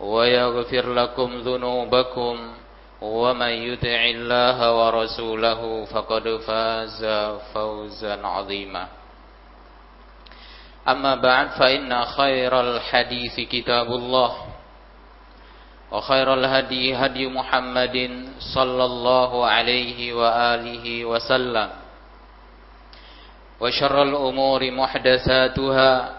ويغفر لكم ذنوبكم ومن يطع الله ورسوله فقد فاز فوزا عظيما. أما بعد فإن خير الحديث كتاب الله وخير الهدي هدي محمد صلى الله عليه وآله وسلم وشر الأمور محدثاتها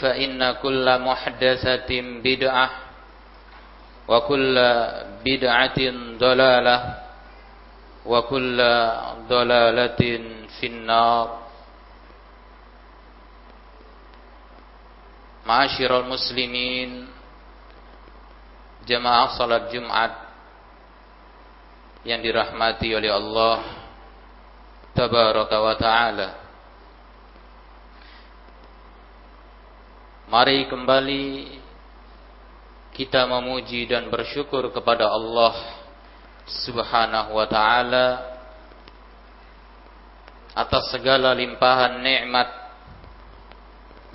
فإن كل محدثة بدعة وكل بدعة ضلالة وكل ضلالة في النار معاشر المسلمين jemaah salat Jumat yang dirahmati oleh Allah tabaraka wa taala Mari kembali kita memuji dan bersyukur kepada Allah Subhanahu wa taala atas segala limpahan nikmat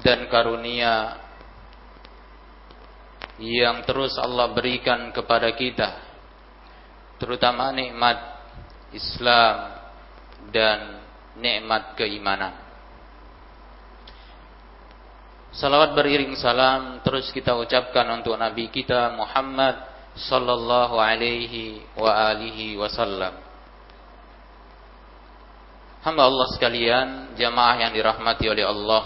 dan karunia yang terus Allah berikan kepada kita terutama nikmat Islam dan nikmat keimanan Salawat beriring salam terus kita ucapkan untuk Nabi kita Muhammad sallallahu alaihi wa alihi wasallam. Hamba Allah sekalian, jamaah yang dirahmati oleh Allah.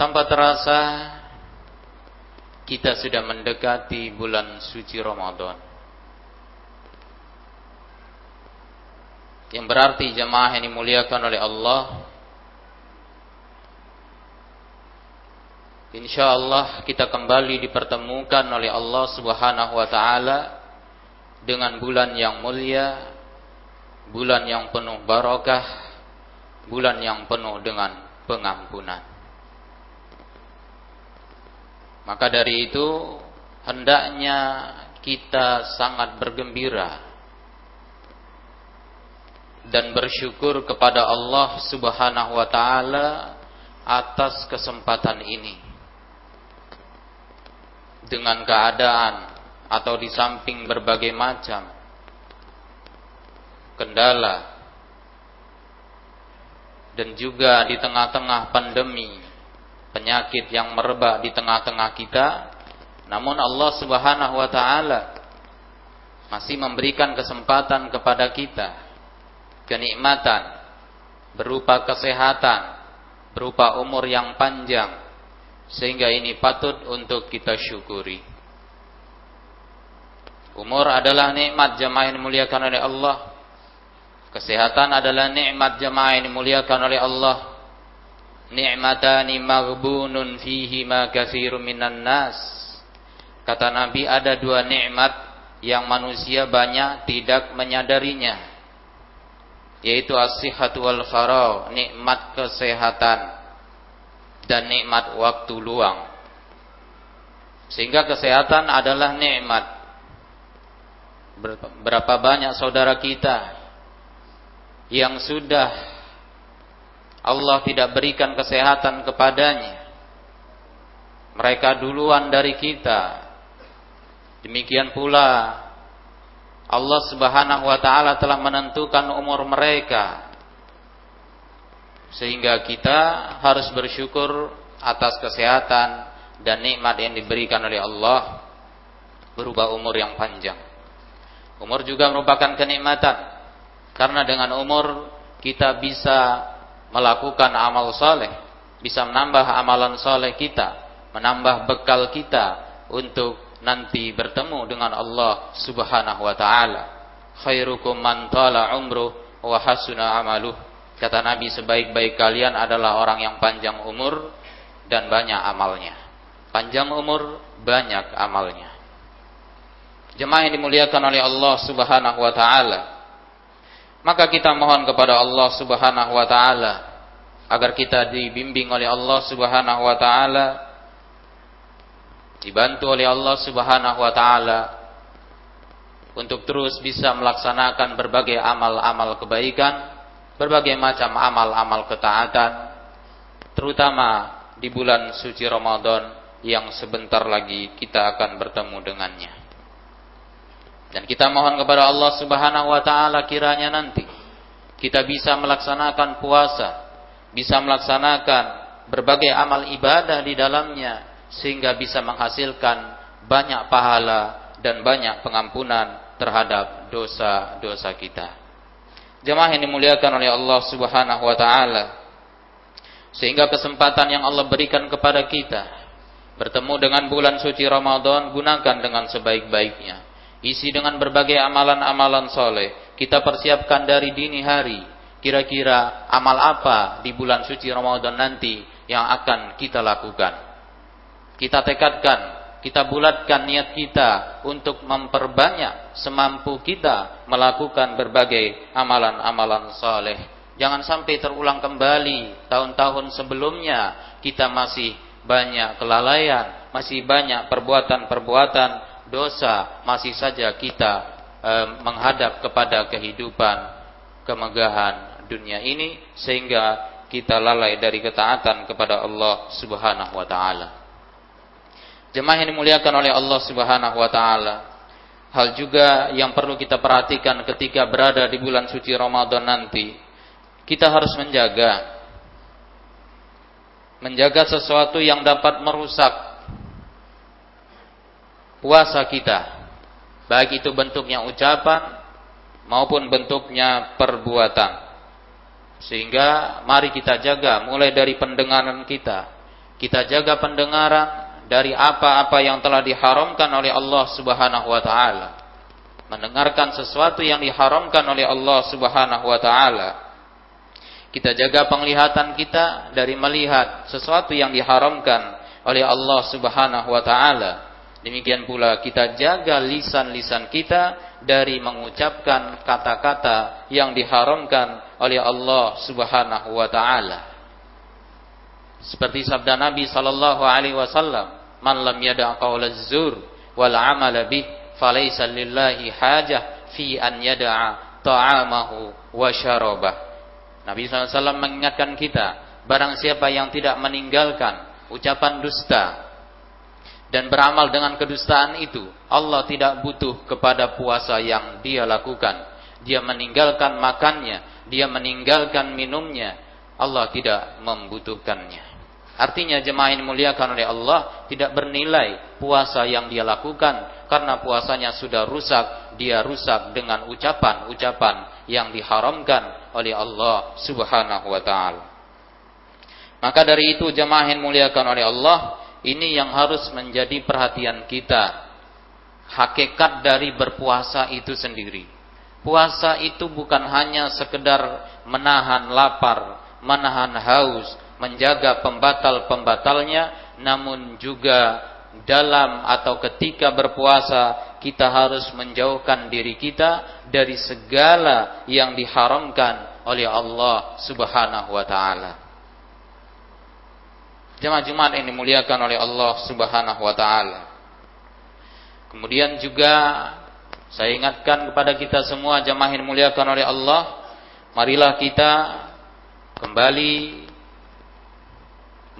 Tanpa terasa kita sudah mendekati bulan suci Ramadan. Yang berarti jemaah yang dimuliakan oleh Allah Insya Allah kita kembali dipertemukan oleh Allah Subhanahu wa taala dengan bulan yang mulia, bulan yang penuh barakah, bulan yang penuh dengan pengampunan. Maka dari itu hendaknya kita sangat bergembira dan bersyukur kepada Allah Subhanahu wa taala atas kesempatan ini. Dengan keadaan atau di samping berbagai macam kendala dan juga di tengah-tengah pandemi penyakit yang merebak di tengah-tengah kita namun Allah Subhanahu wa taala masih memberikan kesempatan kepada kita kenikmatan berupa kesehatan, berupa umur yang panjang sehingga ini patut untuk kita syukuri. Umur adalah nikmat jemaah yang dimuliakan oleh Allah. Kesehatan adalah nikmat jemaah yang dimuliakan oleh Allah. Ni'matani maghbunun fihi ma katsirun minan nas. Kata Nabi ada dua nikmat yang manusia banyak tidak menyadarinya yaitu as-sihhatu wal nikmat kesehatan dan nikmat waktu luang. Sehingga kesehatan adalah nikmat. Berapa banyak saudara kita yang sudah Allah tidak berikan kesehatan kepadanya. Mereka duluan dari kita. Demikian pula Allah Subhanahu wa taala telah menentukan umur mereka. Sehingga kita harus bersyukur atas kesehatan dan nikmat yang diberikan oleh Allah berupa umur yang panjang. Umur juga merupakan kenikmatan karena dengan umur kita bisa melakukan amal soleh, bisa menambah amalan soleh kita, menambah bekal kita untuk nanti bertemu dengan Allah Subhanahu wa taala. Khairukum man tala umru wa hasuna amaluh. Kata Nabi sebaik-baik kalian adalah orang yang panjang umur dan banyak amalnya. Panjang umur, banyak amalnya. Jemaah yang dimuliakan oleh Allah Subhanahu wa taala. Maka kita mohon kepada Allah Subhanahu wa taala agar kita dibimbing oleh Allah Subhanahu wa taala dibantu oleh Allah Subhanahu wa taala untuk terus bisa melaksanakan berbagai amal-amal kebaikan, berbagai macam amal-amal ketaatan, terutama di bulan suci Ramadan yang sebentar lagi kita akan bertemu dengannya. Dan kita mohon kepada Allah Subhanahu wa taala kiranya nanti kita bisa melaksanakan puasa, bisa melaksanakan berbagai amal ibadah di dalamnya sehingga bisa menghasilkan banyak pahala dan banyak pengampunan terhadap dosa-dosa kita. Jemaah yang dimuliakan oleh Allah Subhanahu wa taala. Sehingga kesempatan yang Allah berikan kepada kita bertemu dengan bulan suci Ramadan gunakan dengan sebaik-baiknya Isi dengan berbagai amalan-amalan soleh. Kita persiapkan dari dini hari. Kira-kira amal apa di bulan suci Ramadan nanti yang akan kita lakukan. Kita tekadkan, kita bulatkan niat kita untuk memperbanyak semampu kita melakukan berbagai amalan-amalan soleh. Jangan sampai terulang kembali tahun-tahun sebelumnya kita masih banyak kelalaian, masih banyak perbuatan-perbuatan dosa masih saja kita e, menghadap kepada kehidupan kemegahan dunia ini sehingga kita lalai dari ketaatan kepada Allah Subhanahu wa taala. Jemaah yang dimuliakan oleh Allah Subhanahu wa taala. Hal juga yang perlu kita perhatikan ketika berada di bulan suci Ramadan nanti, kita harus menjaga menjaga sesuatu yang dapat merusak puasa kita. Baik itu bentuknya ucapan maupun bentuknya perbuatan. Sehingga mari kita jaga mulai dari pendengaran kita. Kita jaga pendengaran dari apa-apa yang telah diharamkan oleh Allah Subhanahu wa taala. Mendengarkan sesuatu yang diharamkan oleh Allah Subhanahu wa taala. Kita jaga penglihatan kita dari melihat sesuatu yang diharamkan oleh Allah Subhanahu wa taala Demikian pula kita jaga lisan-lisan kita dari mengucapkan kata-kata yang diharamkan oleh Allah Subhanahu wa taala. Seperti sabda Nabi sallallahu alaihi wasallam, "Man lam yada' qaula zur wal 'amala bih, falaysa lillahi hajah fi an yada'a ta'amahu wa syarabah." Nabi SAW mengingatkan kita, barang siapa yang tidak meninggalkan ucapan dusta, dan beramal dengan kedustaan itu, Allah tidak butuh kepada puasa yang dia lakukan. Dia meninggalkan makannya, dia meninggalkan minumnya, Allah tidak membutuhkannya. Artinya jemaah yang dimuliakan oleh Allah tidak bernilai puasa yang dia lakukan karena puasanya sudah rusak, dia rusak dengan ucapan-ucapan yang diharamkan oleh Allah Subhanahu wa taala. Maka dari itu jemaah yang dimuliakan oleh Allah, ini yang harus menjadi perhatian kita. Hakikat dari berpuasa itu sendiri. Puasa itu bukan hanya sekedar menahan lapar, menahan haus, menjaga pembatal-pembatalnya, namun juga dalam atau ketika berpuasa kita harus menjauhkan diri kita dari segala yang diharamkan oleh Allah Subhanahu wa taala. Jemaah Jumat yang dimuliakan oleh Allah Subhanahu wa taala. Kemudian juga saya ingatkan kepada kita semua jemaah yang dimuliakan oleh Allah, marilah kita kembali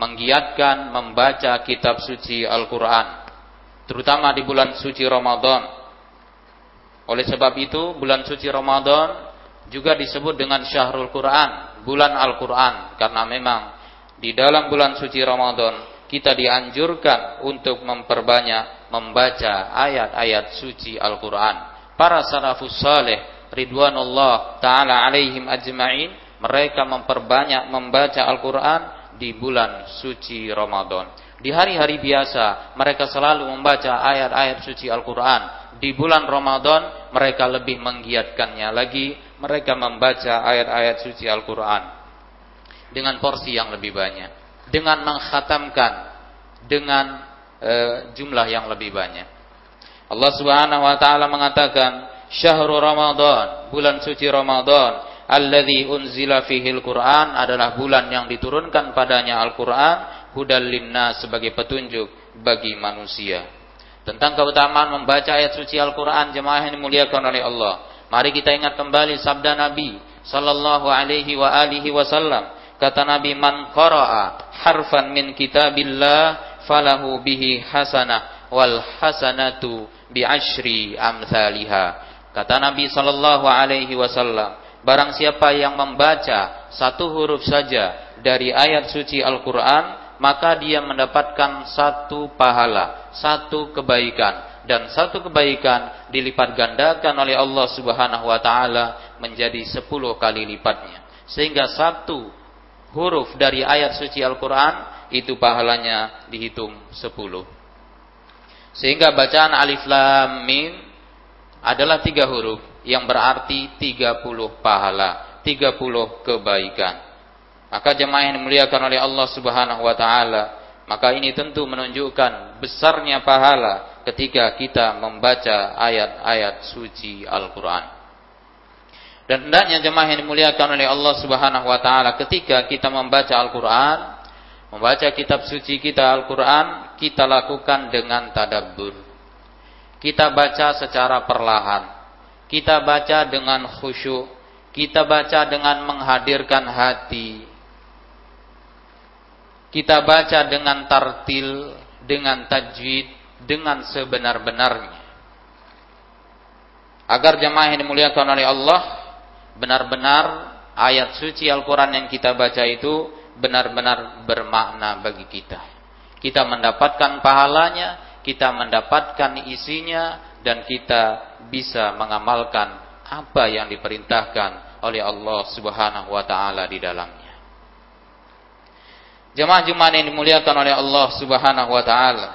menggiatkan membaca kitab suci Al-Qur'an, terutama di bulan suci Ramadan. Oleh sebab itu, bulan suci Ramadan juga disebut dengan Syahrul Quran, bulan Al-Quran, karena memang di dalam bulan suci Ramadan kita dianjurkan untuk memperbanyak membaca ayat-ayat suci Al-Quran. Para salafus saleh ridwanullah taala alaihim ajma'in mereka memperbanyak membaca Al-Quran di bulan suci Ramadan. Di hari-hari biasa mereka selalu membaca ayat-ayat suci Al-Quran. Di bulan Ramadan mereka lebih menggiatkannya lagi. Mereka membaca ayat-ayat suci Al-Quran dengan porsi yang lebih banyak dengan mengkhatamkan dengan e, jumlah yang lebih banyak. Allah Subhanahu wa taala mengatakan, "Syahrul Ramadan, bulan suci Ramadan, alladzi unzila fihil Qur'an adalah bulan yang diturunkan padanya Al-Qur'an hudal linnas sebagai petunjuk bagi manusia." Tentang keutamaan membaca ayat suci Al-Qur'an jemaah yang dimuliakan oleh Allah. Mari kita ingat kembali sabda Nabi sallallahu alaihi wa alihi wasallam Kata Nabi man qara'a harfan min kitabillah falahu bihi hasanah wal hasanatu bi asyri amsalha. Kata Nabi sallallahu alaihi wasallam, barang siapa yang membaca satu huruf saja dari ayat suci Al-Qur'an, maka dia mendapatkan satu pahala, satu kebaikan. Dan satu kebaikan dilipat gandakan oleh Allah Subhanahu wa taala menjadi sepuluh kali lipatnya. Sehingga satu huruf dari ayat suci Al-Quran itu pahalanya dihitung 10 sehingga bacaan alif lam mim adalah tiga huruf yang berarti 30 pahala 30 kebaikan maka jemaah yang dimuliakan oleh Allah Subhanahu wa taala maka ini tentu menunjukkan besarnya pahala ketika kita membaca ayat-ayat suci Al-Quran. Dan hendaknya jemaah yang dimuliakan oleh Allah Subhanahu wa taala ketika kita membaca Al-Qur'an, membaca kitab suci kita Al-Qur'an, kita lakukan dengan tadabbur. Kita baca secara perlahan. Kita baca dengan khusyuk. Kita baca dengan menghadirkan hati. Kita baca dengan tartil, dengan tajwid, dengan sebenar-benarnya. Agar jemaah yang dimuliakan oleh Allah benar-benar ayat suci Al-Quran yang kita baca itu benar-benar bermakna bagi kita. Kita mendapatkan pahalanya, kita mendapatkan isinya, dan kita bisa mengamalkan apa yang diperintahkan oleh Allah Subhanahu wa taala di dalamnya. Jemaah-jemaah yang dimuliakan oleh Allah Subhanahu wa taala.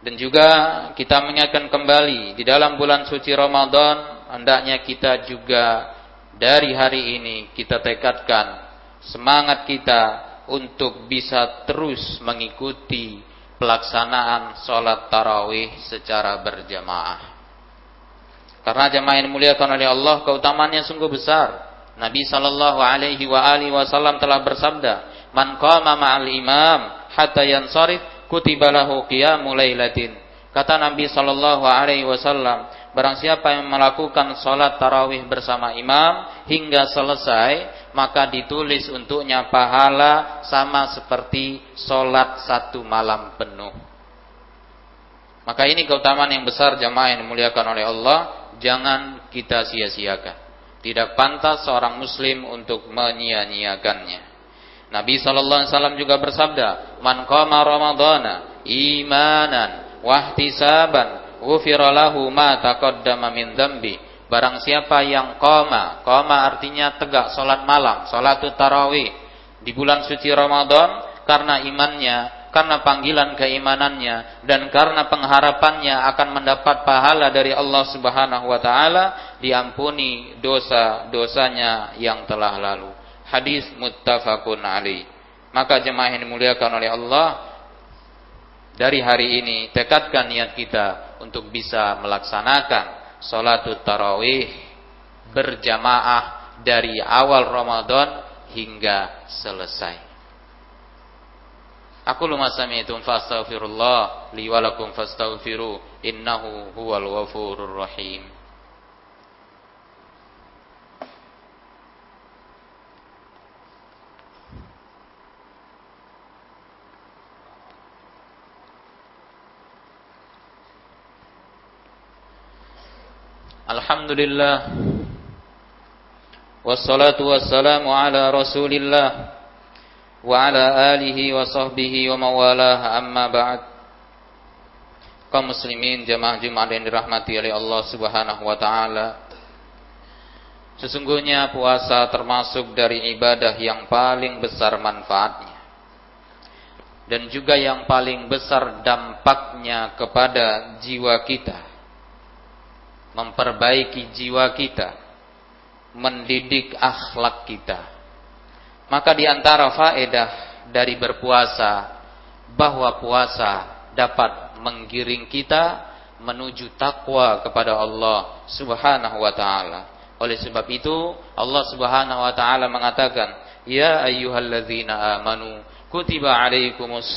Dan juga kita mengingatkan kembali di dalam bulan suci Ramadan hendaknya kita juga dari hari ini kita tekadkan semangat kita untuk bisa terus mengikuti pelaksanaan sholat tarawih secara berjamaah. Karena jamaah yang dimuliakan oleh Allah keutamaannya sungguh besar. Nabi sallallahu alaihi wa alihi wasallam telah bersabda, "Man qama ma'al imam hatta yansarif kutiba lahu qiyamul lailatin." Kata Nabi sallallahu alaihi wasallam, Barang siapa yang melakukan sholat tarawih bersama imam hingga selesai, maka ditulis untuknya pahala sama seperti sholat satu malam penuh. Maka ini keutamaan yang besar jamaah yang dimuliakan oleh Allah, jangan kita sia-siakan. Tidak pantas seorang muslim untuk menyia-nyiakannya. Nabi sallallahu alaihi wasallam juga bersabda, "Man qama ramadhana imanan wahtisaban ghufira lahu ma taqaddama min dzambi. Barang siapa yang qama, qama artinya tegak salat malam, salat tarawih di bulan suci Ramadan karena imannya, karena panggilan keimanannya dan karena pengharapannya akan mendapat pahala dari Allah Subhanahu wa taala, diampuni dosa-dosanya yang telah lalu. Hadis muttafaqun alaih. Maka jemaah yang dimuliakan oleh Allah, dari hari ini tekadkan niat kita untuk bisa melaksanakan sholatul tarawih berjamaah dari awal Ramadan hingga selesai. Aku lu masami'tum fastaghfirullah li walakum fastaghfiru إنه هو الغفور الرحيم الحمد لله والصلاة والسلام على رسول الله وعلى آله وصحبه ومن والاه أما بعد kaum muslimin jamaah Jumat yang dirahmati oleh Allah Subhanahu wa taala. Sesungguhnya puasa termasuk dari ibadah yang paling besar manfaatnya dan juga yang paling besar dampaknya kepada jiwa kita. Memperbaiki jiwa kita, mendidik akhlak kita. maka di antara faedah dari berpuasa bahwa puasa dapat menggiring kita menuju takwa kepada Allah Subhanahu wa taala. Oleh sebab itu Allah Subhanahu wa taala mengatakan, "Ya ayyuhalladzina amanu kutiba alaikumus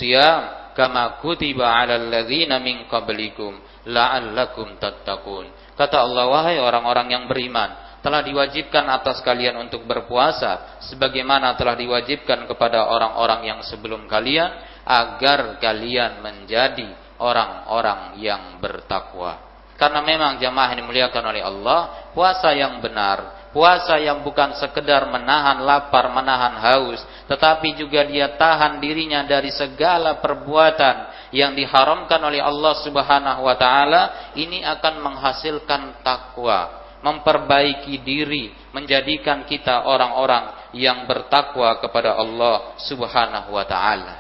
kama kutiba alal ladzina min qablikum la'allakum tattaqun." Kata Allah, wahai orang-orang yang beriman, telah diwajibkan atas kalian untuk berpuasa sebagaimana telah diwajibkan kepada orang-orang yang sebelum kalian agar kalian menjadi orang-orang yang bertakwa. Karena memang jamaah yang dimuliakan oleh Allah, puasa yang benar, puasa yang bukan sekedar menahan lapar, menahan haus, tetapi juga dia tahan dirinya dari segala perbuatan yang diharamkan oleh Allah Subhanahu wa taala, ini akan menghasilkan takwa, memperbaiki diri, menjadikan kita orang-orang yang bertakwa kepada Allah Subhanahu wa taala.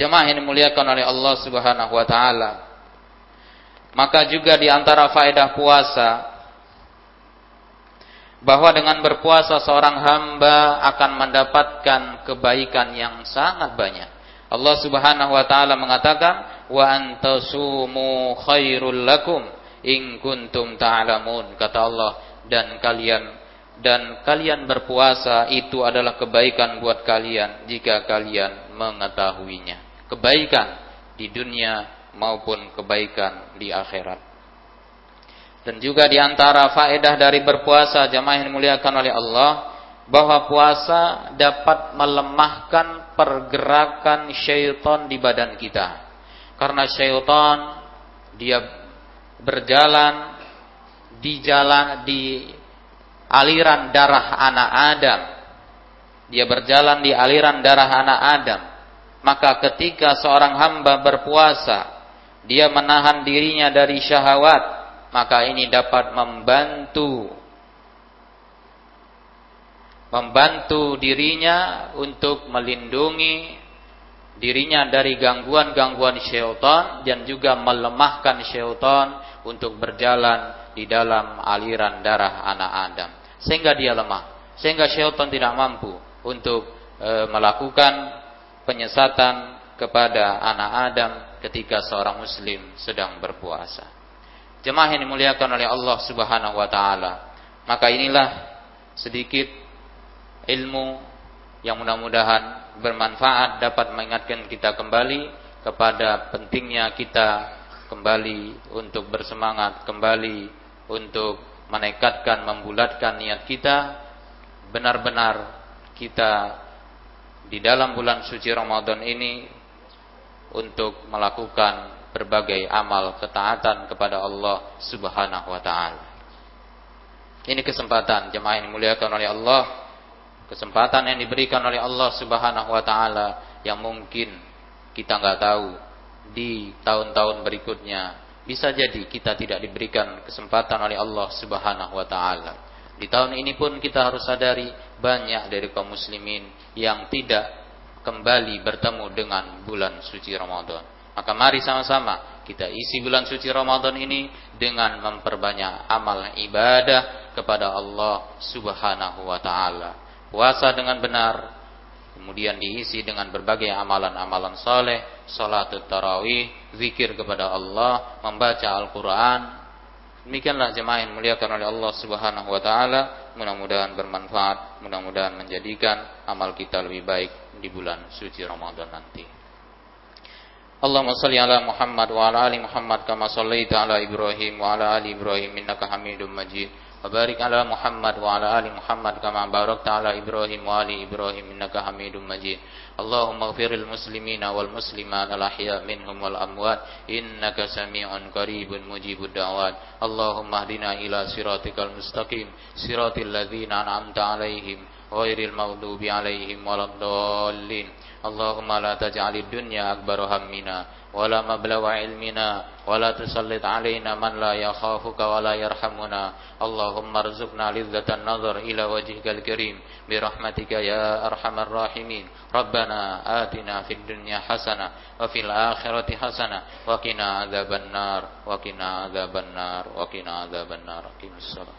Jemaah yang dimuliakan oleh Allah Subhanahu wa taala. Maka juga di antara faedah puasa bahwa dengan berpuasa seorang hamba akan mendapatkan kebaikan yang sangat banyak. Allah Subhanahu wa taala mengatakan wa antasumu khairul lakum in kuntum ta'lamun kata Allah dan kalian dan kalian berpuasa itu adalah kebaikan buat kalian jika kalian mengetahuinya kebaikan di dunia maupun kebaikan di akhirat. Dan juga di antara faedah dari berpuasa jamaah yang dimuliakan oleh Allah bahwa puasa dapat melemahkan pergerakan syaitan di badan kita. Karena syaitan dia berjalan di jalan di aliran darah anak Adam. Dia berjalan di aliran darah anak Adam maka ketika seorang hamba berpuasa, dia menahan dirinya dari syahwat, maka ini dapat membantu membantu dirinya untuk melindungi dirinya dari gangguan-gangguan syaitan dan juga melemahkan syaitan untuk berjalan di dalam aliran darah anak Adam sehingga dia lemah sehingga syaitan tidak mampu untuk e, melakukan penyesatan kepada anak Adam ketika seorang muslim sedang berpuasa. Jemaah yang dimuliakan oleh Allah Subhanahu wa taala. Maka inilah sedikit ilmu yang mudah-mudahan bermanfaat dapat mengingatkan kita kembali kepada pentingnya kita kembali untuk bersemangat, kembali untuk menekatkan, membulatkan niat kita benar-benar kita di dalam bulan suci Ramadan ini untuk melakukan berbagai amal ketaatan kepada Allah Subhanahu wa taala. Ini kesempatan jemaah yang dimuliakan oleh Allah, kesempatan yang diberikan oleh Allah Subhanahu wa taala yang mungkin kita nggak tahu di tahun-tahun berikutnya bisa jadi kita tidak diberikan kesempatan oleh Allah Subhanahu wa taala. Di tahun ini pun kita harus sadari banyak dari kaum muslimin yang tidak kembali bertemu dengan bulan suci Ramadan. Maka mari sama-sama kita isi bulan suci Ramadan ini dengan memperbanyak amal ibadah kepada Allah Subhanahu wa taala. Puasa dengan benar, kemudian diisi dengan berbagai amalan-amalan soleh, salat tarawih, zikir kepada Allah, membaca Al-Quran, Demikianlah jemaah yang muliakan oleh Allah Subhanahu wa taala, mudah-mudahan bermanfaat, mudah-mudahan menjadikan amal kita lebih baik di bulan suci Ramadan nanti. اللهم صل على محمد وعلى ال محمد كما صليت على ابراهيم وعلى ال ابراهيم انك حميد مجيد وبارك على محمد وعلى ال محمد كما باركت على ابراهيم وعلى ال ابراهيم انك حميد مجيد اللهم اغفر المسلمين والمسلمات الأحياء منهم والأموات إنك سميع قريب مجيب الدعوات. اللهم اهدنا إلى صراطك المستقيم صراط الذين أنعمت عليهم. غير المغضوب عليهم ولا الضالين اللهم لا تجعل الدنيا أكبر همنا ولا مبلغ علمنا ولا تسلط علينا من لا يخافك ولا يرحمنا اللهم ارزقنا لذة النظر إلى وجهك الكريم برحمتك يا أرحم الراحمين ربنا آتنا في الدنيا حسنة وفي الآخرة حسنة وقنا عذاب النار وقنا عذاب النار وقنا عذاب النار أقيم الصلاة